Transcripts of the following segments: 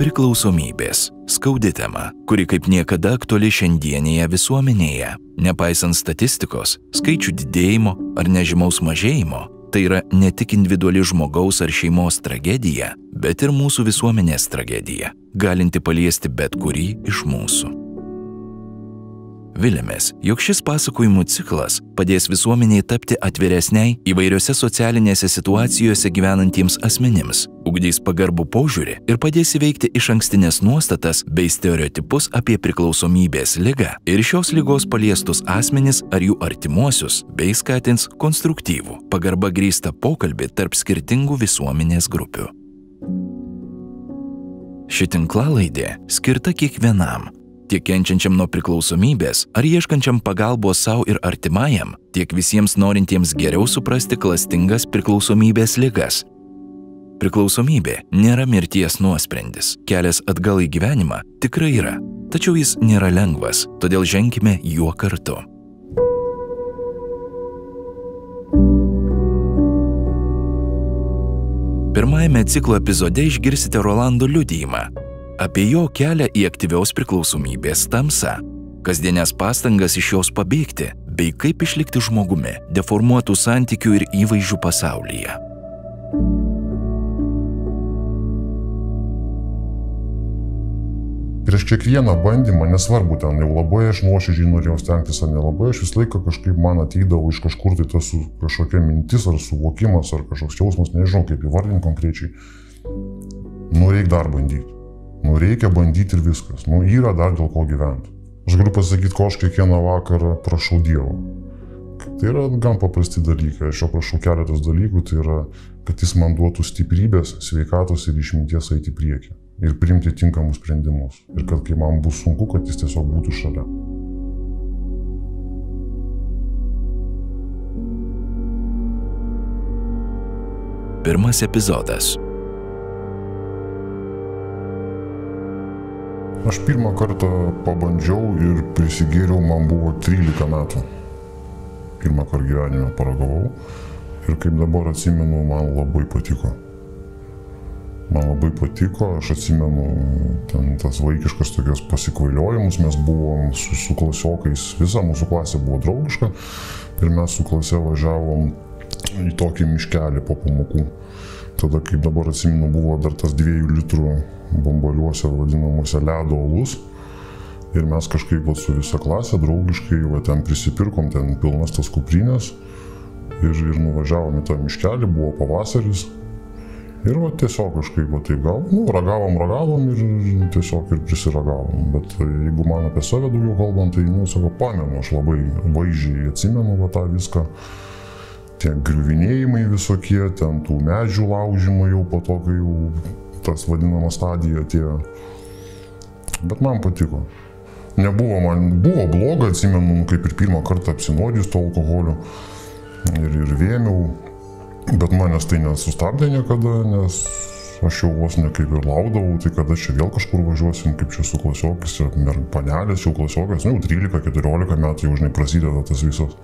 Priklausomybės - skaudi tema, kuri kaip niekada aktuali šiandienėje visuomenėje. Nepaisant statistikos, skaičių didėjimo ar nežymaus mažėjimo, tai yra ne tik individuali žmogaus ar šeimos tragedija, bet ir mūsų visuomenės tragedija, galinti paliesti bet kurį iš mūsų. Vilėmės, jog šis pasakojimų ciklas padės visuomeniai tapti atviresniai įvairiose socialinėse situacijose gyvenantiems asmenims, ugdys pagarbų požiūrį ir padės įveikti iš ankstinės nuostatas bei stereotipus apie priklausomybės lygą ir šios lygos paliestus asmenis ar jų artimuosius, bei skatins konstruktyvų, pagarba grįstą pokalbį tarp skirtingų visuomenės grupių. Ši tinklalaidė skirta kiekvienam tiek kenčiančiam nuo priklausomybės ar ieškančiam pagalbos savo ir artimajam, tiek visiems norintiems geriau suprasti klastingas priklausomybės ligas. Priklausomybė nėra mirties nuosprendis, kelias atgal į gyvenimą tikrai yra, tačiau jis nėra lengvas, todėl ženkime juo kartu. Pirmajame ciklo epizode išgirsite Rolando liudijimą, apie jo kelią į aktyvios priklausomybės tamsą, kasdienės pastangas iš jos pabėgti, bei kaip išlikti žmogumi deformuotų santykių ir įvaizdžių pasaulyje. Prieš kiekvieną bandymą, nesvarbu ten jau labai aš nuoširdžiai norėjau stengtis ar nelabai, aš visą laiką kažkaip man ateidavo iš kažkur tai tas kažkokia mintis ar suvokimas ar kažkoks jausmas, nežinau kaip įvardinti konkrečiai. Nu, reikia dar bandyti. Nu, reikia bandyti ir viskas. Nu, yra dar dėl ko gyventi. Aš galiu pasakyti, ko aš kiekvieną vakarą prašau Dievo. Tai yra gan paprasti dalykai. Aš jo prašau keletas dalykų. Tai yra, kad jis man duotų stiprybės, sveikatos ir išminties eiti priekį. Ir priimti tinkamus sprendimus. Ir kad kai man bus sunku, kad jis tiesiog būtų šalia. Pirmas epizodas Aš pirmą kartą pabandžiau ir prisigėriau, man buvo 13 metų. Pirmą kartą gyvenime paragavau ir kaip dabar atsimenu, man labai patiko. Man labai patiko, aš atsimenu ten tas vaikiškas tokios pasikvailiojimus, mes buvom su, su klasiokais, visa mūsų klasė buvo draugiška ir mes su klase važiavom į tokį miškelį po pamokų. Tada, kaip dabar atsimenu, buvo dar tas dviejų litrų bombaliuose vadinamuose ledo alus. Ir mes kažkaip va, su visa klasė draugiškai va, ten prisipirkom, ten pilnas tas kuprinės ir, ir nuvažiavom į tą miškelį, buvo pavasaris. Ir va, tiesiog kažkaip va, taip gal, nu, ragavom, ragavom ir, tiesiog ir prisiragavom. Bet jeigu man apie save daugiau kalbant, tai, nu, savo pamenu, aš labai vaizdžiai atsimenu va, tą viską. Tie griuvinėjimai visokie, ten tų medžių laužimai jau po to, kai jau tas vadinama stadija atėjo. Bet man patiko. Nebuvo man, buvo bloga, atsimenu, kaip ir pirmą kartą apsinuodžius to alkoholiu ir, ir vėmiau, bet manęs tai nesustabdė niekada, nes aš jau vos ne kaip ir laukdavau, tai kada čia vėl kažkur važiuosim, kaip čia su klasiokais, ir panelės jau klasiokais, nu, 13-14 metų jau žinai prasideda tas visas.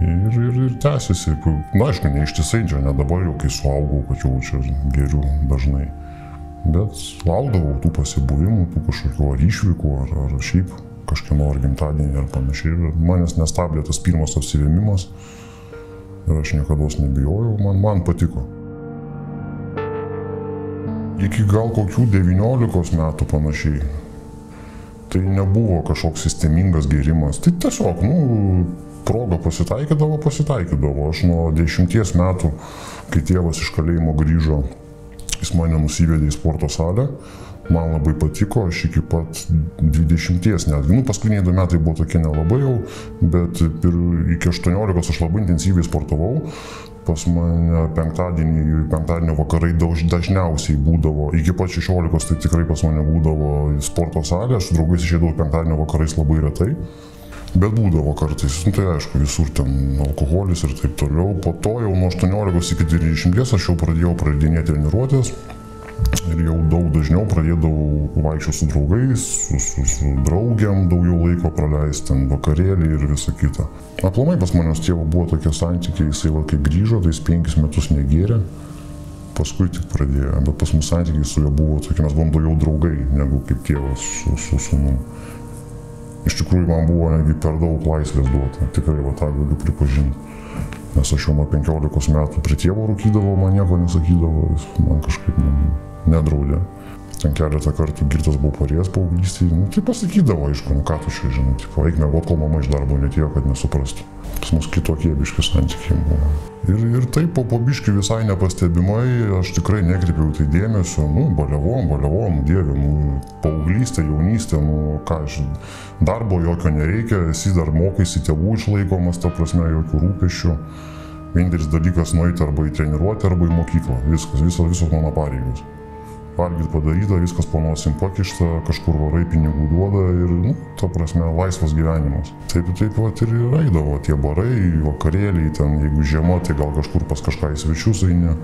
Ir, ir, ir tęsiasi. Na, aišku, ne ištisai, čia ne dabar jau, kai suaugau, kad jau čia geriu dažnai. Bet laukdavau tų pasibuvimų, tų kažkokių ar išvykų, ar, ar šiaip kažkieno ar gimtadienį ar panašiai. Ir manęs nestabdė tas pirmas apsivėmimas. Ir aš niekada nebijojau, man, man patiko. Iki gal kokių 19 metų panašiai. Tai nebuvo kažkoks sistemingas gėrimas. Tai tiesiog, nu, proga pasitaikydavo, pasitaikydavo. Aš nuo dešimties metų, kai tėvas iš kalėjimo grįžo, jis mane nusivedė į sporto salę. Man labai patiko, aš iki pat 20 netgi, nu paskutiniai du metai buvo tokie nelabai jau, bet iki 18 aš labai intensyviai sportavau, pas mane penktadienį, penktadienio vakarai dažniausiai būdavo, iki pat 16 tai tikrai pas mane būdavo sporto salė, aš su draugais išėdavau penktadienio vakarais labai retai. Bet būdavo kartais, nu, tai aišku, visur ten alkoholis ir taip toliau. Po to jau nuo 18 iki 20 aš jau pradėjau pradinėti treniruotės. Ir jau daug dažniau pradėdavau vaikščioti su draugais, su, su, su draugiam, daugiau laiko praleisti, ten vakarėlį ir visa kita. Aplamai pas manęs tėvo buvo tokie santykiai, jisai va kai grįžo, tai jis penkis metus negėrė. paskui tik pradėjo, bet pas mus santykiai su juo buvo tokie, mes buvom daugiau draugai negu kaip tėvas su, su sūnum. Iš tikrųjų man buvo netgi per daug laisvės duota, tikrai va tą galiu pripažinti. Nes aš jau nuo 15 metų prie tėvo rūkydavau, man nieko nesakydavo, jis man kažkaip man nedraudė. Ten keletą kartų girtas buvau parėjęs paauglystėje, nu, tai pasakydavo, aišku, nu ką tu čia žinai, tipo, eik mėgot, kol mama iš darbo netėjo, kad nesuprastų. Pas mus kitokie biški santykiai buvo. Ir, ir taip po pobiški visai nepastebimai, aš tikrai nekreipiau tai dėmesio, nu, balevom, balevom, dievė, nu, paauglystė, jaunystė, nu, ką aš, darbo jokio nereikia, esi dar mokaisi tėvų išlaikomas, ta prasme, jokių rūpešių. Vienintelis dalykas nueiti arba į treniruotę, arba į mokyklą. Viskas, visos, visos mano pareigos valgyt padaryta, viskas po nosim pakišta, kažkur varai pinigų duoda ir, nu, ta prasme, laisvas gyvenimas. Taip, taip pat ir raidavo tie barai, vakarėliai, ten, jeigu žiema, tai gal kažkur pas kažką į svečius eini.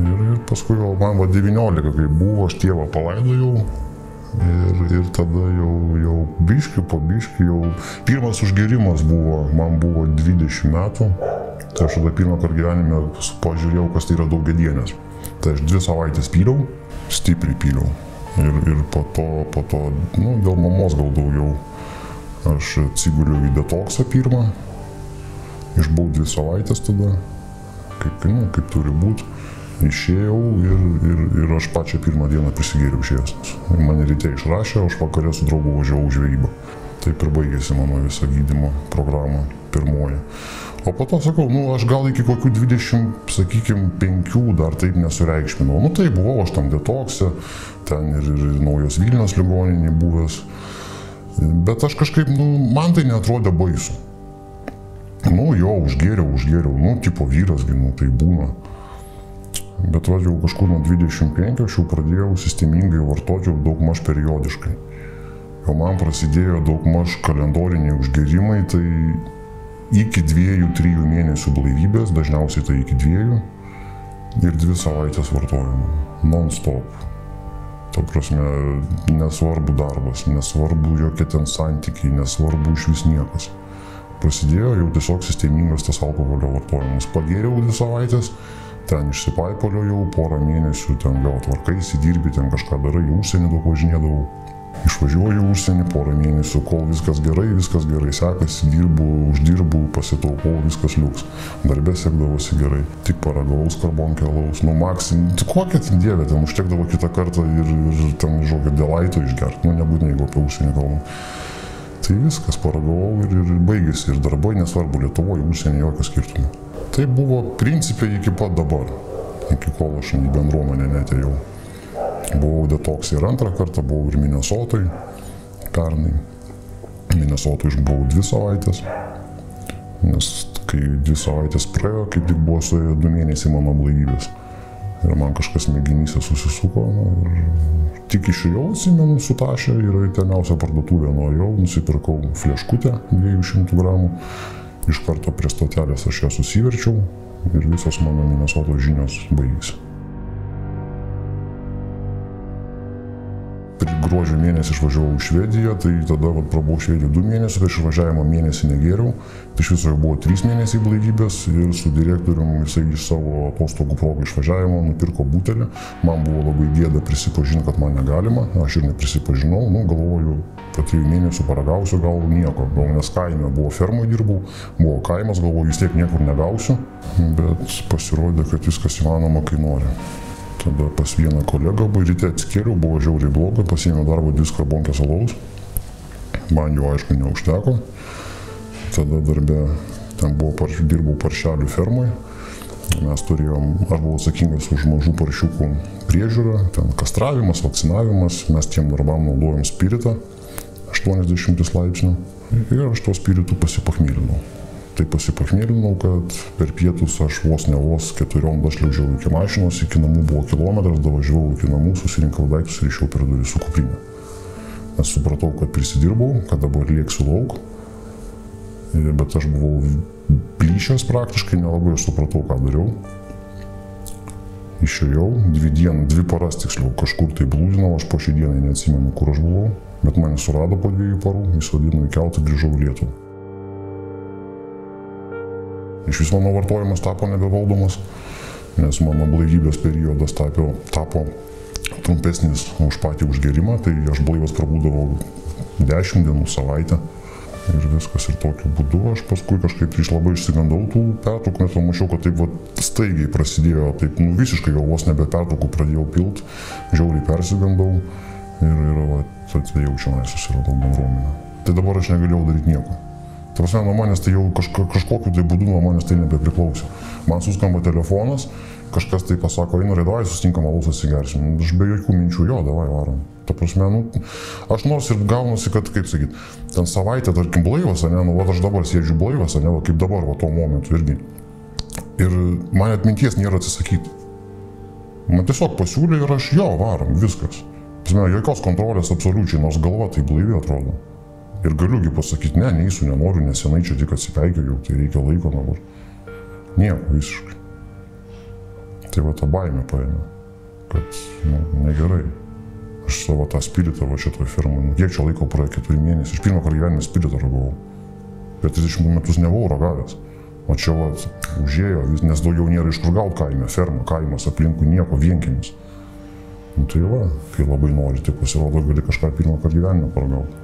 Ir, ir paskui jau man va 19, kai buvo, aš tėvą palaidojau. Ir, ir tada jau, jau biški po biški, jau pirmas užgerimas buvo, man buvo 20 metų. Tai aš tada pirmą kartą gyvenime pažiūrėjau, kas tai yra daugiadienės. Tai aš dvi savaitės pyliau, stipriai pyliau. Ir, ir po to, po to, nu, dėl mamos gal daugiau, aš atsiguliu į detoksą pirmą, išbuvau dvi savaitės tada, kaip, nu, kaip turi būti. Išėjau ir, ir, ir aš pačią pirmą dieną prisigėriau išėjęs. Mane ryte išrašė, aš vakarė su draugu važiavau žvejybą. Taip ir baigėsi mano visa gydymo programa pirmoji. O po to sakau, nu aš gal iki kokių 20, sakykime, 5 dar taip nesureikšminau. Nu tai buvau aš tam detokse, ten ir, ir naujos Vilnius ligoninė buvęs. Bet aš kažkaip, nu, man tai netrodė baisu. Nu jo, užgėriau, užgėriau, nu, tipo vyras, nu, tai būna. Bet vadžiau kažkur nuo 25 aš jau pradėjau sistemingai vartoti jau daug maž periodiškai. Jau man prasidėjo daug maž kalendoriniai užgerimai, tai iki dviejų, trijų mėnesių blaivybės, dažniausiai tai iki dviejų ir dvi savaitės vartojimo, non-stop. Ta prasme, nesvarbu darbas, nesvarbu jokie ten santykiai, nesvarbu iš vis niekas. Prasidėjo jau tiesiog sistemingas tas alkoholio vartojimas. Pagėriau dvi savaitės, ten išsipaipolio jau porą mėnesių, ten vėl tvarkaisi, dirbi, ten kažką darai, užsienį daug važinėdavau. Išvažiuoju užsienį porą mėnesių, kol viskas gerai, viskas gerai sekasi, dirbu, uždirbu, pasitaupau, viskas liuks. Darbė sekdavosi gerai. Tik paragavau skarbonkę alaus, nu maksim, nu, kokia ten dievė, ten užtekdavo kitą kartą ir, ir ten, žodžiu, dėlaito išgerti, nu nebūtinai jeigu apie užsienį kalbam. Tai viskas paragavau ir, ir baigėsi ir darbai, nesvarbu, Lietuvoje, užsienį jokio skirtumo. Tai buvo principiai iki pat dabar, iki kol aš į bendruomenę netėjau. Buvau detoks ir antrą kartą, buvau ir Minnesotoj pernai. Minnesotoj išbuvau dvi savaitės, nes kai dvi savaitės praėjo, kaip tik buvo suėjo du mėnesiai mano blaivybės. Ir man kažkas mėginyse susisuko nu, ir tik išėjau, atsimenu, su tašė ir į teniausią parduotuvę nuėjau, nusipirkau fleškutę 200 gramų, iš karto prie stotelės aš ją susiverčiau ir visos mano Minnesoto žinios baigėsi. Gruodžio mėnesį išvažiavau į Švediją, tai tada vat, prabuvau Švediją du mėnesius, prieš išvažiavimą mėnesį negėriau, tai iš viso jau buvo trys mėnesiai blaivybės ir su direktoriumi jisai iš savo atostogų progų išvažiavimo nupirko butelį, man buvo labai gėda prisipažinti, kad man negalima, aš ir neprisipažinau, nu galvoju, po trijų mėnesių paragausiu, gal nieko, gal nes kaime buvo fermoje dirbau, buvo kaimas, galvoju, vis tiek niekur negausiu, bet pasirodė, kad viskas įmanoma, kai nori. Tada pas vieną kolegą ryte atsikėliau, buvo žiauriai bloga, pasiėmiau darbo diską bonkės alaus. Man jo aišku neužteko. Tada darbė, ten buvo, par, dirbau paršelių fermoje. Mes turėjom, aš buvau atsakingas už mažų paršiukų priežiūrą, ten kastravimas, vakcinavimas, mes tiem darbam naudojom spiritą 80 laipsnių ir aš to spiritų pasipachmėlinau tai pasipachmėlinau, kad per pietus aš vos ne vos keturiom dašliaužiau iki mašinos, iki namų buvo kilometras, davažiavau iki namų, susirinkau daiktus ir išėjau per duris su kuprinė. Nes supratau, kad prisidirbau, kad dabar lieksiu lauk, bet aš buvau plyšęs praktiškai, nelabai aš supratau, ką dariau. Išėjau, dvi dienas, dvi paras tiksliau, kažkur tai blūdinau, aš po šį dieną neatsimenu, kur aš buvau, bet mane surado po dviejų parų, įsodino į keltą, grįžau į Lietuvą. Iš vis mano vartojimas tapo nebevaldomas. nes mano blaivybės periodas tapo, tapo trumpesnis už patį užgerimą, tai aš blaivas prabūdavau 10 dienų savaitę ir viskas ir tokiu būdu aš paskui kažkaip iš labai išsigandau tų pertraukų, nes pamačiau, kad taip va, staigiai prasidėjo, taip nu, visiškai jau vos nebe pertraukų pradėjau pilt, žiauriai persigandau ir, ir va, atėjau čia, susiradau bendruomenę. Tai dabar aš negalėjau daryti nieko. Tai prasme, nuo manęs tai jau kažko, kažkokiu tai būdu nuo manęs tai nebepriklausė. Man suskamba telefonas, kažkas tai pasako, einu redovai, susitinkam alaus atsigersim. Aš be jokių minčių, jo, davai varom. Ta prasme, nu, aš nors ir gaunasi, kad, kaip sakyt, ten savaitę, tarkim, blaivas, ne, nu, va, aš dabar sėdžiu blaivas, ne, va, kaip dabar, va, tuo momentu irgi. Ir man atminties nėra atsisakyti. Man tiesiog pasiūlė ir aš jo varom, viskas. Prasme, jokios kontrolės absoliučiai, nors galva tai blaivi atrodo. Ir galiugi pasakyti, ne, neįsiu, nenoriu, nes senai čia tik atsipeikiau, tai reikia laiko dabar. Nieko visiškai. Tai va ta baimė paėmė, kad nu, negerai. Aš savo tą spiritą va šitoj firmai, nu, kiek čia laiko praėjo, keturi mėnesiai. Aš pirmą kartą gyvenime spiritą ragavau. Per 30 metus nebuvau ragavęs. O čia va, užėjo, nes daugiau nėra iš kur gauti kaime, ferma, kaimas, aplinkui nieko, vienkimis. Nu, tai va, kai labai nori, tai pasirodo, gali kažką pirmą kartą gyvenime paragauti.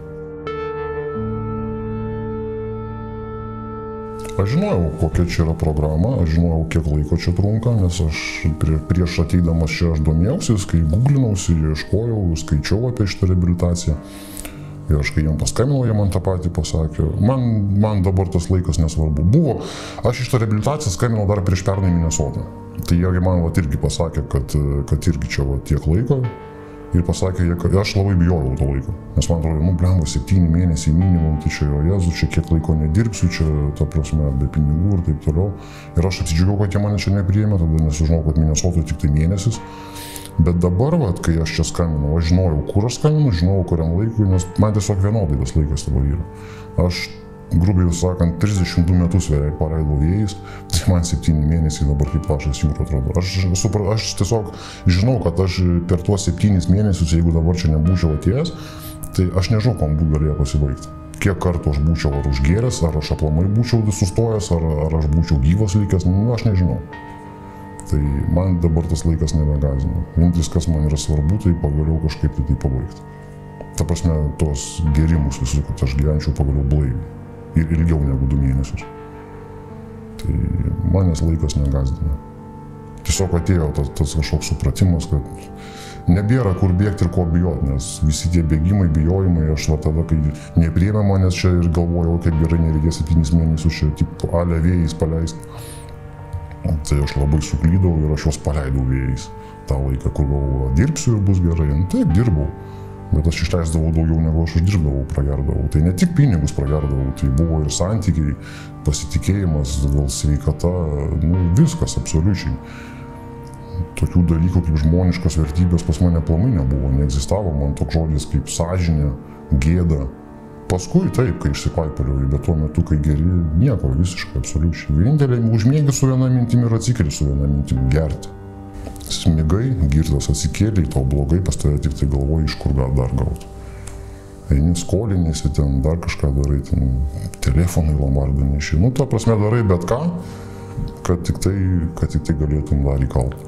Aš žinojau, kokia čia yra programa, aš žinojau, kiek laiko čia trunka, nes aš prie, prieš ateidamas čia aš domėjausi, kai googlinausi, ieškojau, skaičiau apie šitą rehabilitaciją. Ir aš kai jam paskambinau, jie man tą patį pasakė. Man, man dabar tas laikas nesvarbu. Buvo, aš iš tą rehabilitaciją skambinau dar prieš pernai Minnesotą. Tai jie man vat, irgi pasakė, kad, kad irgi čia vat, tiek laiko, ir pasakė, kad aš labai bijojau to laiko. Nes man atrodo, nu, blemba, septyni mėnesiai minimum, tai čia jo jezu, čia kiek laiko nedirbsiu, čia, ta prasme, be pinigų ir taip toliau. Ir aš atsidžiaugiau, kad jie mane čia nepriėmė, tada nesužinau, kad Minnesota tik tai mėnesis. Bet dabar, vat, kai aš čia skambinau, aš žinojau, kur aš skambinu, žinojau, kuriam laikui, nes man tiesiog vienodai tas laikas dabar yra. Aš grubiai sakant, 32 metus vėliau paleidau vėjais, tai man 7 mėnesiai dabar kaip lašas jūra atrodo. Aš, supra, aš tiesiog žinau, kad aš per tuos 7 mėnesius, jeigu dabar čia nebūčiau atėjęs, tai aš nežinau, kam būtų galėjo pasibaigti. Kiek kartų aš būčiau ar užgėręs, ar aš aplamai būčiau sustojęs, ar, ar aš būčiau gyvas likęs, nu, aš nežinau. Tai man dabar tas laikas nebegazina. Vienintelis, kas man yra svarbu, tai pagaliau kažkaip tai, tai pabaigti. Ta prasme, tos gerimus visus, kad aš gyvenčiau pagaliau blaiviai ir ilgiau negu du mėnesius. Tai manęs laikas negazdina. Tiesiog atėjo tas, tas kažkoks supratimas, kad nebėra kur bėgti ir ko bijoti, nes visi tie bėgimai, bijojimai, aš va tada, kai nepriemė manęs čia ir galvojau, kaip gerai nereikės 7 mėnesius čia tipo ale vėjais paleisti. Tai aš labai suklydau ir aš juos paleidau vėjais. tą laiką, kur galvoju, dirbsiu ir bus gerai. Nu, taip, dirbau bet aš išleisdavau daugiau negu aš uždirbdavau, pragerdavau. Tai ne tik pinigus pragerdavau, tai buvo ir santykiai, pasitikėjimas, gal sveikata, nu, viskas absoliučiai. Tokių dalykų kaip žmoniškos vertybės pas mane planai nebuvo, neegzistavo man toks žodis kaip sąžinė, gėda. Paskui taip, kai išsipaipaliau, bet tuo metu, kai geri, nieko visiškai, absoliučiai. Vienintelė užmėgi su viena mintimi ir atsikeli su viena mintimi - gerti smigai, girtas atsikėlė, tau blogai, pas tave tik tai galvoji, iš kur gal dar gauti. Eini skolinėsi, ten dar kažką darai, ten telefonai lombardą neši. Nu, ta prasme darai bet ką, kad tik tai, kad tik tai galėtum dar įkalti.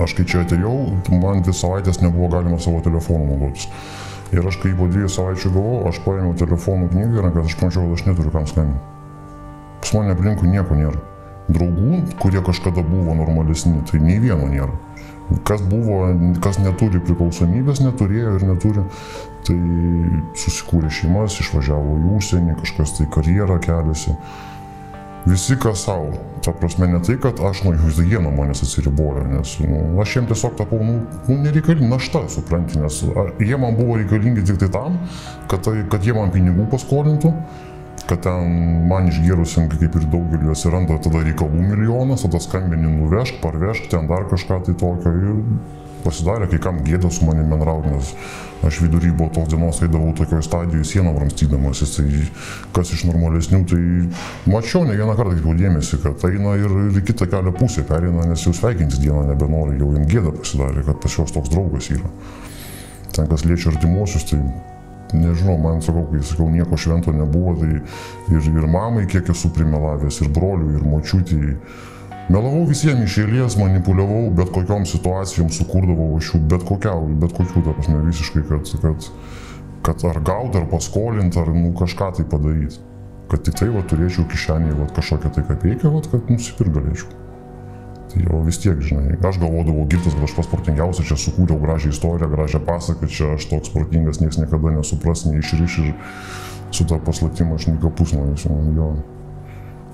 Aš kai čia atėjau, man dvi savaitės nebuvo galima savo telefonu naudotis. Ir aš kai po dviejų savaičių gavau, aš paėmiau telefonų knygą ir aš pamačiau, kad aš neturiu kam skambinti. Pas mane aplinkui nieko nėra. Draugų, kurie kažkada buvo normalesni, tai nei vieno nėra. Kas buvo, kas neturi priklausomybės, neturėjo ir neturi, tai susikūrė šeimas, išvažiavo į užsienį, kažkas tai karjerą keliasi. Visi kas savo. Ta prasme, ne tai, kad aš nuo jų, jie nuo manęs atsiribojo, nes nu, aš jiems tiesiog tapau, nu, nu nereikalinga našta, supranti, nes jie man buvo reikalingi tik tai tam, kad, tai, kad jie man pinigų paskolintų, kad ten man išgėrusiam, kaip ir daugeliu atsiranda tada reikalų milijonas, tada skambini nuvežk, parvežk, ten dar kažką tai tokio ir pasidarė, kai kam gėda su manimi bendrauti, nes aš vidury buvo tos dienos, eidavau tokioje stadijoje sieną ramstydamas, tai kas iš normalesnių, tai mačiau ne vieną kartą kaip dėmesį, kad eina ir, ir kitą kelią pusę perina, nes jau sveikintis dieną nebenori, jau jam gėda pasidarė, kad pas juos toks draugas yra. Ten kas liečia artimuosius, tai nežinau, man sakau, kai sakau, nieko švento nebuvo, tai ir, ir mamai kiek esu primelavęs, ir broliui, ir močiutį. Melavau visiems iš eilės, manipuliavau, bet kokiom situacijom sukurdavau aš jų, bet kokiau, bet kokių, ta prasme, visiškai, kad, kad, kad ar gaut, ar paskolint, ar nu, kažką tai padaryti. Kad tik tai va, turėčiau kišenėje va, kažkokią tai kapeiką, va, kad nusipirk galėčiau. Tai jau vis tiek, žinai, aš galvodavau girtas, kad aš pats protingiausias, čia sukūriau gražią istoriją, gražią pasaką, čia aš toks protingas, niekas niekada nesupras, neišriš ir su tą paslaptimą aš nieko pusnuojas. Jo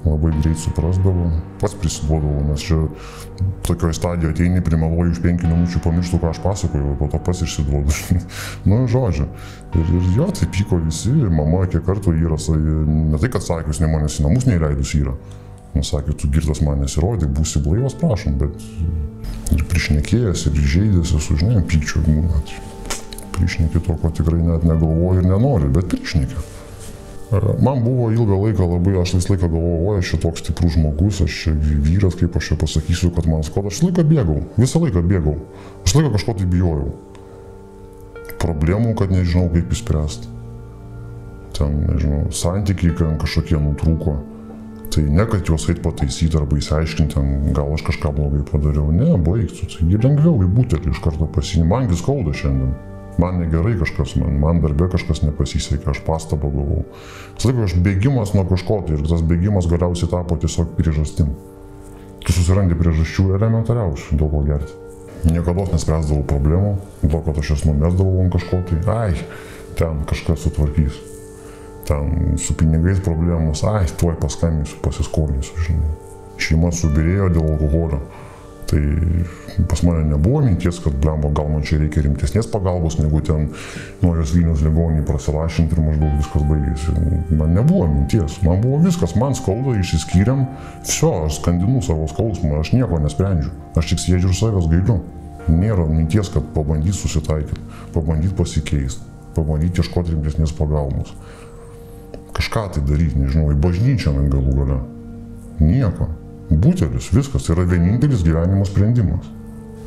labai greit suprasdavau, pats prisiduodavau, nes čia tokioje stadijoje ateini, primeluoji už penkių minučių, pamirštų, ką aš pasakoju, po to pats išsiduodu. nu, žodžiu. Ir, ir jo, tai pyko visi, mama kiek kartų yra, ne tai, kad sakius, ne manęs į namus neįleidus yra. Sakė, tu girtas man nesirodė, būsi blaivas, prašom, bet ir priešnekėjęs, ir žaidęs esu, žinai, pykčio būna. Priešnekė to, ko tikrai net negalvoju ir nenoriu, bet priešnekė. Man buvo ilgą laiką labai, aš visą laiką galvojau, o aš čia toks stiprus žmogus, aš čia vyras, kaip aš čia pasakysiu, kad man skauda. Aš visą laiką bėgau, visą laiką bėgau. Aš visą laiką kažko tai bijojau. Problemų, kad nežinau, kaip įspręsti. Ten, nežinau, santykiai, kažkokie nutrūko Tai ne, kad juos eit pataisyti arba įsiaiškinti, gal aš kažką blogai padariau. Ne, baigsiu. Taigi lengviau į butelį iš karto pasiimti. Mangi skauda šiandien. Man negerai kažkas, man, man darbė kažkas nepasisekė, aš pastabą gavau. Sakai, aš bėgimas nuo kažko tai ir tas bėgimas galiausiai tapo tiesiog priežastim. Tu susirandi priežasčių elementariausių, dėl ko gerti. Niekada nespręsdavau problemų, dėl to, kad aš jas numesdavau ant kažko tai, ai, ten kažkas sutvarkys ten su pinigais problemos, ai, tuoj paskambinsiu, pasiskolinsiu, žinai. Šeima subirėjo dėl alkoholio. Tai pas mane nebuvo minties, kad blembo gal man čia reikia rimtesnės pagalbos, negu ten nuojos Vilnius ligonį prasilašinti ir maždaug viskas baigėsi. Man nebuvo minties, man buvo viskas, man skauda, išsiskyrėm, viso, aš skandinu savo skausmą, aš nieko nesprendžiu, aš tik sėdžiu ir savęs gailiu. Nėra minties, kad pabandyti susitaikyti, pabandyti pasikeisti, pabandyti ieškoti rimtesnės pagalbos kažką tai daryti, nežinau, į bažnyčią man galų gale. Nieko. Butelis, viskas, tai yra vienintelis gyvenimo sprendimas.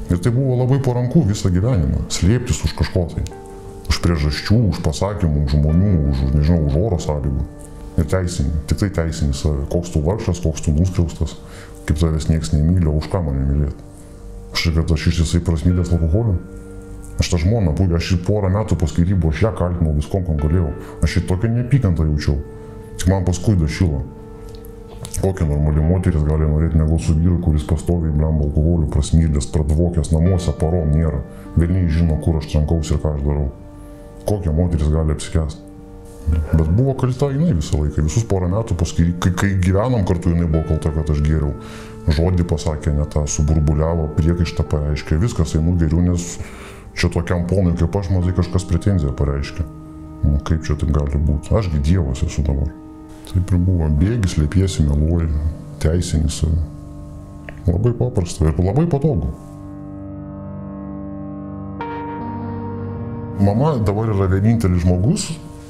Ir tai buvo labai paranku visą gyvenimą, slėptis už kažko tai. Už priežasčių, už pasakymų, už žmonių, už, nežinau, už oro sąlygų. Ir teisinį, tik tai teisinį save. Koks tu vargšas, koks tu nuskriaustas, kaip tavęs niekas nemylė, už ką mane mylėti. Aš kad aš ištisai prasmylęs alkoholiu. Aš tą žmoną, aš ir porą metų po skirybų, aš ją kaltinau viskom, kam galėjau. Aš ir tokią neapykantą jaučiau. Tik man paskui dašilo. Kokia normali moteris gali norėti negu su vyru, kuris pastoviai blemba alkoholiu, prasmylės, pradvokęs namuose, parom nėra. Velniai žino, kur aš trankausi ir ką aš darau. Kokia moteris gali apsikesti. Bet buvo kalta jinai visą laiką, visus porą metų paskui, kai, kai gyvenom kartu, jinai buvo kalta, kad aš geriau. Žodį pasakė, ne tą suburbuliavo, priekaištą pareiškė, viskas einu geriau, nes čia tokiam ponui kaip aš, matai, kažkas pretenziją pareiškia. Nu, kaip čia tai gali būti? Ašgi Dievas esu dabar. Taip ir buvo. Bėgis, lėpiesi, meluoji, teisinis. Labai paprasta ir labai patogu. Mama dabar yra vienintelis žmogus,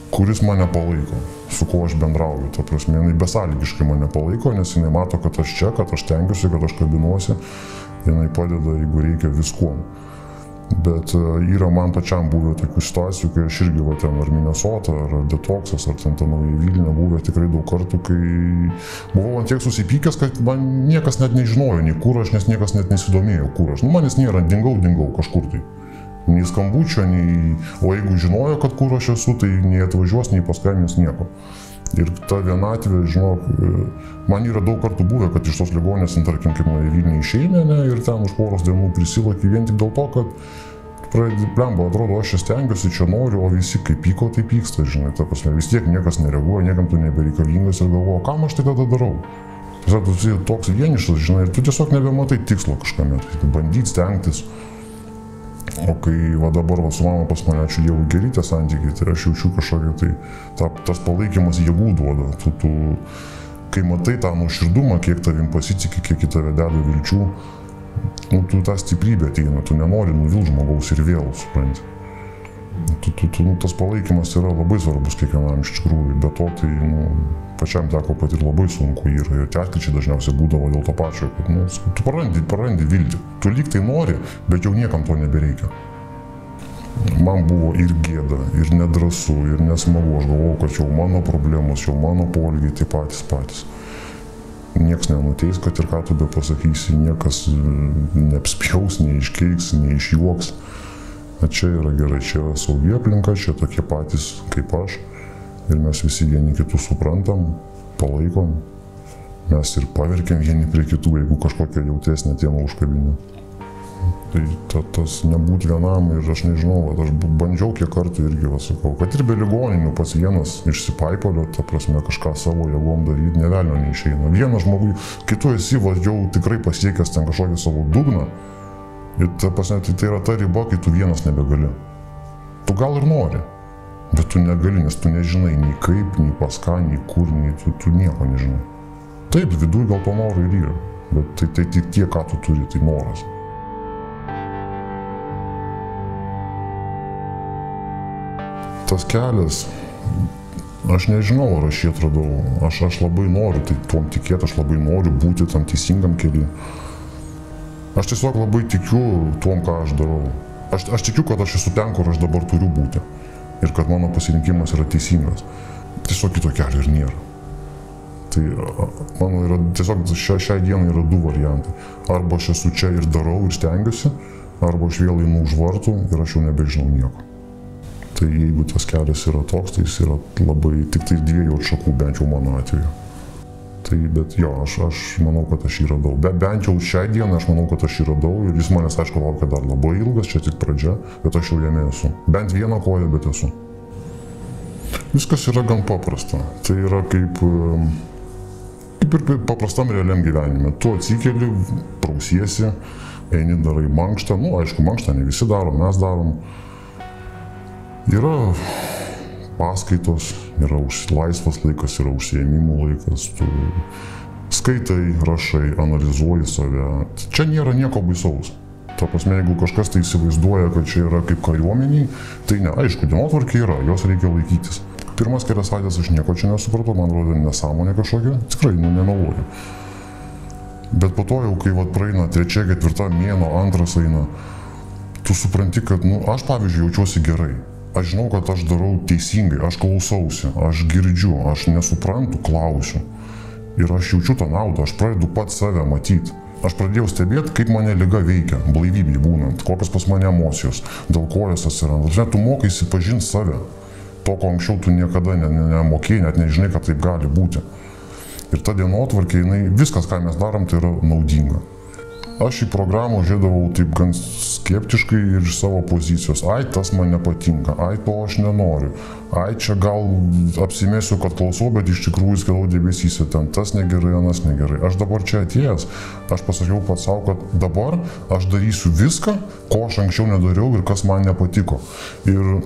kuris mane palaiko, su kuo aš bendrauju. Ta prasme, jinai besąlygiškai mane palaiko, nes jinai mato, kad aš čia, kad aš tengiuosi, kad aš kabinuosi. Jinai padeda, jeigu reikia, viskuom. Bet e, yra man pačiam buvę tokių situacijų, kai aš irgi va ten ar Minnesota, ar Detoksas, ar ten ta nauja Vilnių buvę tikrai daug kartų, kai buvau ant tiek susipykęs, kad man niekas net nežinojo, nei kur aš, nes niekas net nesidomėjo, kur aš. Nu, manęs nėra, dingau, dingau kažkur tai. Nei skambučio, nei... O jeigu žinojo, kad kur aš esu, tai nei atvažiuos, nei paskambins nieko. Ir ta vienatvė, žinok, man yra daug kartų buvę, kad iš tos ligonės, tarkim, kaip nuo Vilnių išeina ne, ir ten už poros dienų prisilaki vien tik dėl to, kad pradedi, blemba, atrodo, aš čia stengiuosi, čia noriu, o visi kaip pyko, tai pyksta, žinai, ta prasme, vis tiek niekas nereaguoja, niekam tu nebereikalingas ir galvoju, kam aš tai tada darau. Tiesiog tu esi toks vienišas, žinai, ir tu tiesiog nebematai tikslo kažkame, tai bandyti stengtis. O kai va dabar va, su mama pas mane, ačiū Dievui, geri tie santykiai, tai aš jaučiu kažkokį tai, ta, tas palaikymas jėgų duoda. Tu, tu, kai matai tą nuoširdumą, kiek tavim pasitikė, kiek į tave deda vilčių, nu, tu tą stiprybę ateina, tu nenori nuvil žmogaus ir vėl, supranti. Tu, tu, tu, tas palaikymas yra labai svarbus kiekvienam iš tikrųjų, bet to tai nu, pačiam teko patirti labai sunku ir tie atkryčiai dažniausiai būdavo dėl to pačio, kad nu, tu prarandi, prarandi viltį. Tu lyg tai nori, bet jau niekam to nebereikia. man buvo ir gėda, ir nedrasu, ir nesmagu. Aš galvojau, kad čia mano problemos, čia mano polgiai tie patys patys. Niekas nenuteis, kad ir ką tu be pasakysi, niekas neapspjaus, neiškeiks, neišjuoks. Na čia yra gerai, čia yra saugi aplinka, čia tokie patys kaip aš. Ir mes visi vieni kitus suprantam, palaikom. Mes ir paverkiam vieni prie kitų, jeigu kažkokia jautresnė tema užkabinė. Tai ta, tas nebūt vienam ir aš nežinau, va, aš bandžiau kiek kartų irgi, va, sakau, kad ir be ligoninių pats vienas išsipaipolio, ta prasme, kažką savo jėgom daryti, nevelnio neišeina. Vienas žmogus, kitu esi važiau tikrai pasiekęs ten kažkokį savo dugną ir ta prasme, tai, tai yra ta riba, kai tu vienas nebegali. Tu gal ir nori, bet tu negali, nes tu nežinai nei kaip, nei pas ką, nei kur, nei tu, tu nieko nežinai. Taip, viduje gal to noro ir yra, bet tai, tai tik tiek, ką tu turi, tai noras. tas kelias, aš nežinau, ar aš jį atradau. Aš, aš labai noriu tai tuom tikėti, aš labai noriu būti tam teisingam keliui. Aš tiesiog labai tikiu tuom, ką aš darau. Aš, aš tikiu, kad aš esu ten, kur aš dabar turiu būti. Ir kad mano pasirinkimas yra teisingas. Tiesiog kito kelio ir nėra. Tai mano yra tiesiog šia, šiai dienai yra du variantai. Arba aš esu čia ir darau ir stengiuosi, arba aš vėl einu už vartų ir aš jau nebežinau nieko. Tai jeigu tas kelias yra toks, tai jis yra labai tik tai dviejų atšakų, bent jau mano atveju. Tai bet jo, aš, aš manau, kad aš jį radau. Bet bent jau šią dieną aš manau, kad aš jį radau ir jis manęs, aišku, laukia dar labai ilgas, čia tik pradžia, bet aš jau jame esu. Bent vieną koją, bet esu. Viskas yra gan paprasta. Tai yra kaip, kaip ir paprastam realiam gyvenime. Tu atsikeli, prausiesi, eini darai mankštą, nu aišku, mankštą ne visi daro, mes darom. Yra paskaitos, yra už, laisvas laikas, yra užsiemimų laikas, tu skaitai, rašai, analizuoji save. Čia nėra nieko baisaus. Ta prasme, jeigu kažkas tai įsivaizduoja, kad čia yra kaip kariuomeniai, tai ne, aišku, dienotvarkė yra, jos reikia laikytis. Pirmas kelias savaitės aš nieko čia nesupratau, man atrodo nesąmonė kažkokia, tikrai, nu, nemeluoju. Bet po to jau, kai vat, praeina trečia, ketvirta mėno, antras eina, tu supranti, kad, nu, aš pavyzdžiui jaučiuosi gerai aš žinau, kad aš darau teisingai, aš klausausi, aš girdžiu, aš nesuprantu, klausiu. Ir aš jaučiu tą naudą, aš pradedu pats save matyti. Aš pradėjau stebėti, kaip mane lyga veikia, blaivybėje būnant, kokios pas mane emocijos, dėl ko jos atsiranda. Žinai, tu mokaisi pažinti save. To, ko anksčiau tu niekada nemokėjai, net nežinai, kad taip gali būti. Ir ta dienotvarkė, jinai, viskas, ką mes darom, tai yra naudinga. Aš į programą žiūrėdavau taip gan skeptiškai ir iš savo pozicijos. Ai, tas man nepatinka, ai, to aš nenoriu. Ai, čia gal apsimėsiu, kad klausau, bet iš tikrųjų skėlau dėmesys, ten tas negerai, anas negerai. Aš dabar čia atėjęs, aš pasakiau pats savo, kad dabar aš darysiu viską, ko aš anksčiau nedariau ir kas man nepatiko. Ir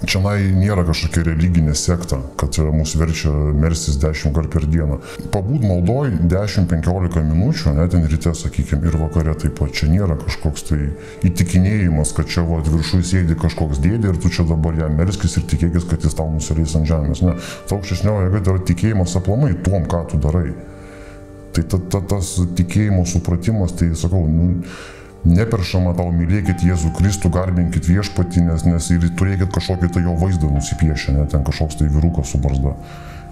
Čia nėra kažkokia religinė sekta, kad mus verčia merstis 10 kart per dieną. Pabūt maldoj 10-15 minučių, net ten ryte, sakykime, ir vakare taip pat. Čia nėra kažkoks tai įtikinėjimas, kad čia va viršui sėdi kažkoks dėdė ir tu čia dabar jam melskis ir tikėkis, kad jis tau nusileis ant žemės. Ne, ta aukštesnioji jėga tai yra tikėjimas aplamai tuom, ką tu darai. Tai ta, ta, tas tikėjimo supratimas, tai sakau, nu, neperšama tau mylėkit Jėzų Kristų, garbinkit viešpatį, nes, nes ir turėkit kažkokį tai jo vaizdą nusipiešę, net ten kažkoks tai vyrukas su barzda.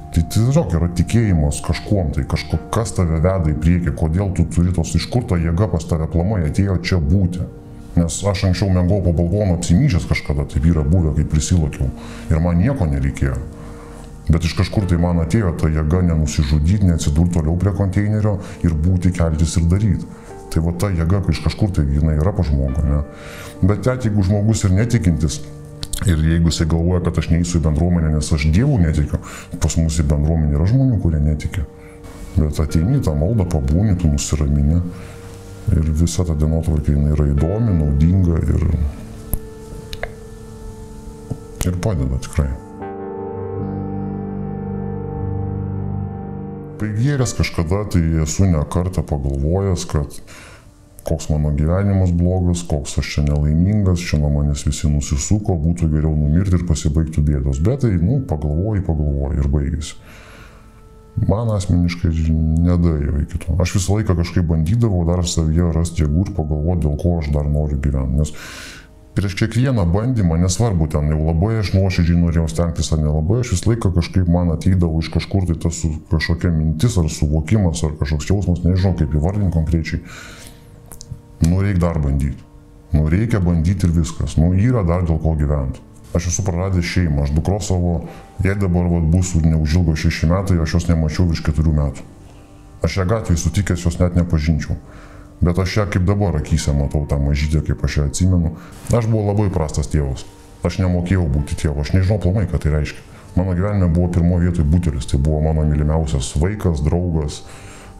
Tai tiesiog yra tikėjimas kažkuom, tai kažko, kas tave veda į priekį, kodėl tu turi tos, iš kur ta jėga pas tave plamai atėjo čia būti. Nes aš anksčiau mėgau po balkoną apsimyžęs kažkada, taip yra buvę, kai prisilokiau. Ir man nieko nereikėjo. Bet iš kažkur tai man atėjo ta jėga nenusižudyti, neatsidurti toliau prie konteinerio ir būti, keltis ir daryti. Tai va ta jėga iš kažkur tai jinai yra pa žmogų. Ne? Bet net jeigu žmogus ir netikintis, ir jeigu jisai galvoja, kad aš neįsiu į bendruomenę, nes aš dievų netikiu, pas mus į bendruomenę yra žmonių, kurie netikia. Bet ateini tą maldą, pabūni, tu nusiramini. Ir visa ta dienotvarkė yra įdomi, naudinga ir, ir padeda tikrai. Paigėręs kažkada tai esu ne kartą pagalvojęs, kad koks mano gyvenimas blogas, koks aš čia nelaimingas, čia nuo manęs visi nusisuko, būtų geriau numirti ir pasibaigtų bėdos. Bet tai, nu, pagalvoji, pagalvoji ir baigėsi. Man asmeniškai nedaėjo iki to. Aš visą laiką kažkaip bandydavau dar savyje rasti jėgų ir pagalvoti, dėl ko aš dar noriu gyventi. Nes prieš kiekvieną bandymą, nesvarbu, ten jau labai aš nuoširdžiai norėjau stengtis ar nelabai, aš visą laiką kažkaip man ateidavo iš kažkur tai tas kažkokia mintis ar suvokimas ar kažkoks jausmas, nežinau kaip įvardinti konkrečiai. Nu, reikia dar bandyti. Nu, reikia bandyti ir viskas. Nu, yra dar dėl ko gyventi. Aš esu praradęs šeimą, aš dukros savo, jei dabar vat, bus neužilgo šeši metai, aš jos nemačiau virš keturių metų. Aš ją gatvėje sutikęs jos net nepažinčiau. Bet aš ją kaip dabar akise matau tą mažytę, kaip aš ją atsimenu. Aš buvau labai prastas tėvas. Aš nemokėjau būti tėvu, aš nežinau planai, ką tai reiškia. Mano gyvenime buvo pirmo vietoj butelis, tai buvo mano mylimiausias vaikas, draugas,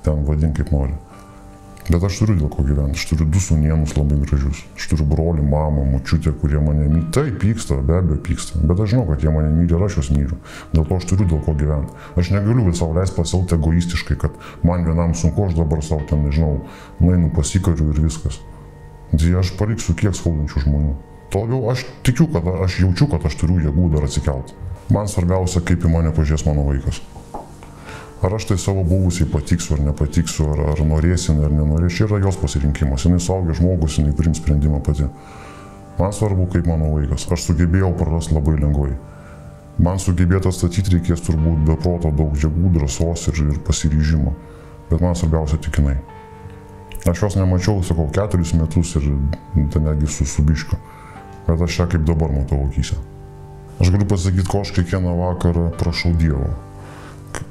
ten vadink kaip nori. Bet aš turiu dėl ko gyventi, aš turiu du sunienus labai gražius, aš turiu brolį, mamą, močiutę, kurie mane myli. Tai pyksta, be abejo pyksta, bet aš žinau, kad jie mane myli ir aš juos myliu. Dėl to aš turiu dėl ko gyventi. Aš negaliu visą leisti pasielgti egoistiškai, kad man vienam sunku, aš dabar savo ten, nežinau, nueinu pasikariu ir viskas. Tai aš paliksiu kiek skaudančių žmonių. Toliau aš tikiu, kad aš jaučiu, kad aš turiu jėgų dar atsikelti. Man svarbiausia, kaip į mane pažiūrės mano vaikas. Ar aš tai savo buvusiai patiksiu ar nepatiksiu, ar, ar norėsiu ar nenorėsiu, čia yra jos pasirinkimas. Jis suaugęs žmogus, jinai priims sprendimą pati. Man svarbu, kaip mano vaikas. Aš sugebėjau prarasti labai lengvai. Man sugebėti atstatyti reikės turbūt be proto daug jėgų, drąsos ir, ir pasiryžimo. Bet man svarbiausia tikinai. Aš jos nemačiau, sakau, keturis metus ir ten netgi su subiškiu. Bet aš ją kaip dabar matau akise. Aš galiu pasakyti, ko aš kiekvieną vakarą prašau Dievo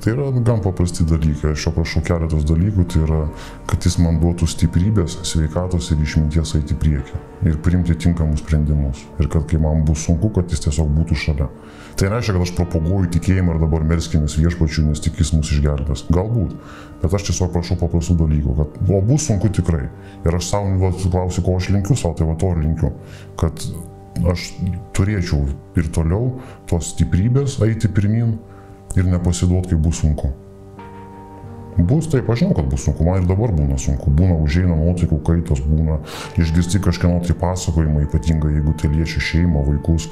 Tai yra gan paprasti dalykai. Aš jo prašau keletos dalykų. Tai yra, kad jis man duotų stiprybės, sveikatos ir išminties eiti priekį. Ir priimti tinkamus sprendimus. Ir kad kai man bus sunku, kad jis tiesiog būtų šalia. Tai reiškia, kad aš propaguoju tikėjimą ir dabar melskimės viešpačių, nes tik jis mus išgelbės. Galbūt. Bet aš tiesiog prašau paprastų dalykų. Kad, o bus sunku tikrai. Ir aš savo klausiu, ko aš linkiu savo, tai va to linkiu. Kad aš turėčiau ir toliau tos stiprybės eiti pirmin ir nepasiduot, kai bus sunku. Bus taip, aš žinau, kad bus sunku, man ir dabar būna sunku, būna užeina nuotaikų kaitos, būna išgirsti kažkieno tai pasakojimą, ypatingai jeigu tai liečia šeimą, vaikus,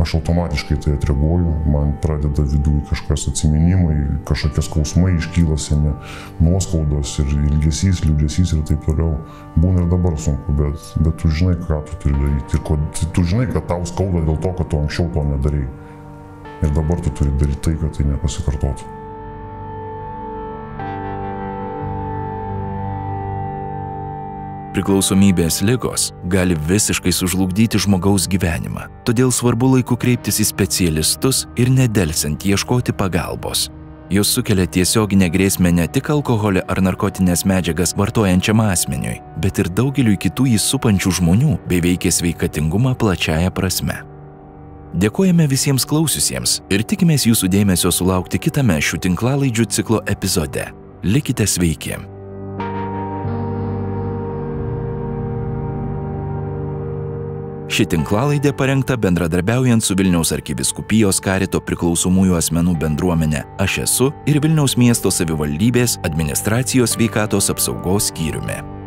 aš automatiškai tai atreaguoju, man pradeda viduje kažkas atsiminimai, kažkokie skausmai iškyla seni, nuoskaudos ir ilgesys, liūdėsys ir taip toliau. Būna ir dabar sunku, bet, bet tu žinai, ką tu turi daryti. Ir ko, tu žinai, kad tau skauda dėl to, kad tu anksčiau to nedarai. Ir dabar tu turi daryti tai, kad tai nepasikartotų. Priklausomybės lygos gali visiškai sužlugdyti žmogaus gyvenimą, todėl svarbu laiku kreiptis į specialistus ir nedelsiant ieškoti pagalbos. Jos sukelia tiesioginę grėsmę ne tik alkoholį ar narkotinės medžiagas vartojančiam asmeniui, bet ir daugeliu kitų jį supančių žmonių bei veikia sveikatingumą plačiaja prasme. Dėkojame visiems klausiusiems ir tikimės jūsų dėmesio sulaukti kitame šių tinklalaidžių ciklo epizode. Likite sveiki. Ši tinklalaidė parengta bendradarbiaujant su Vilniaus arkiviskupijos karito priklausomųjų asmenų bendruomenė Aš esu ir Vilniaus miesto savivaldybės administracijos veikatos apsaugos skyriumi.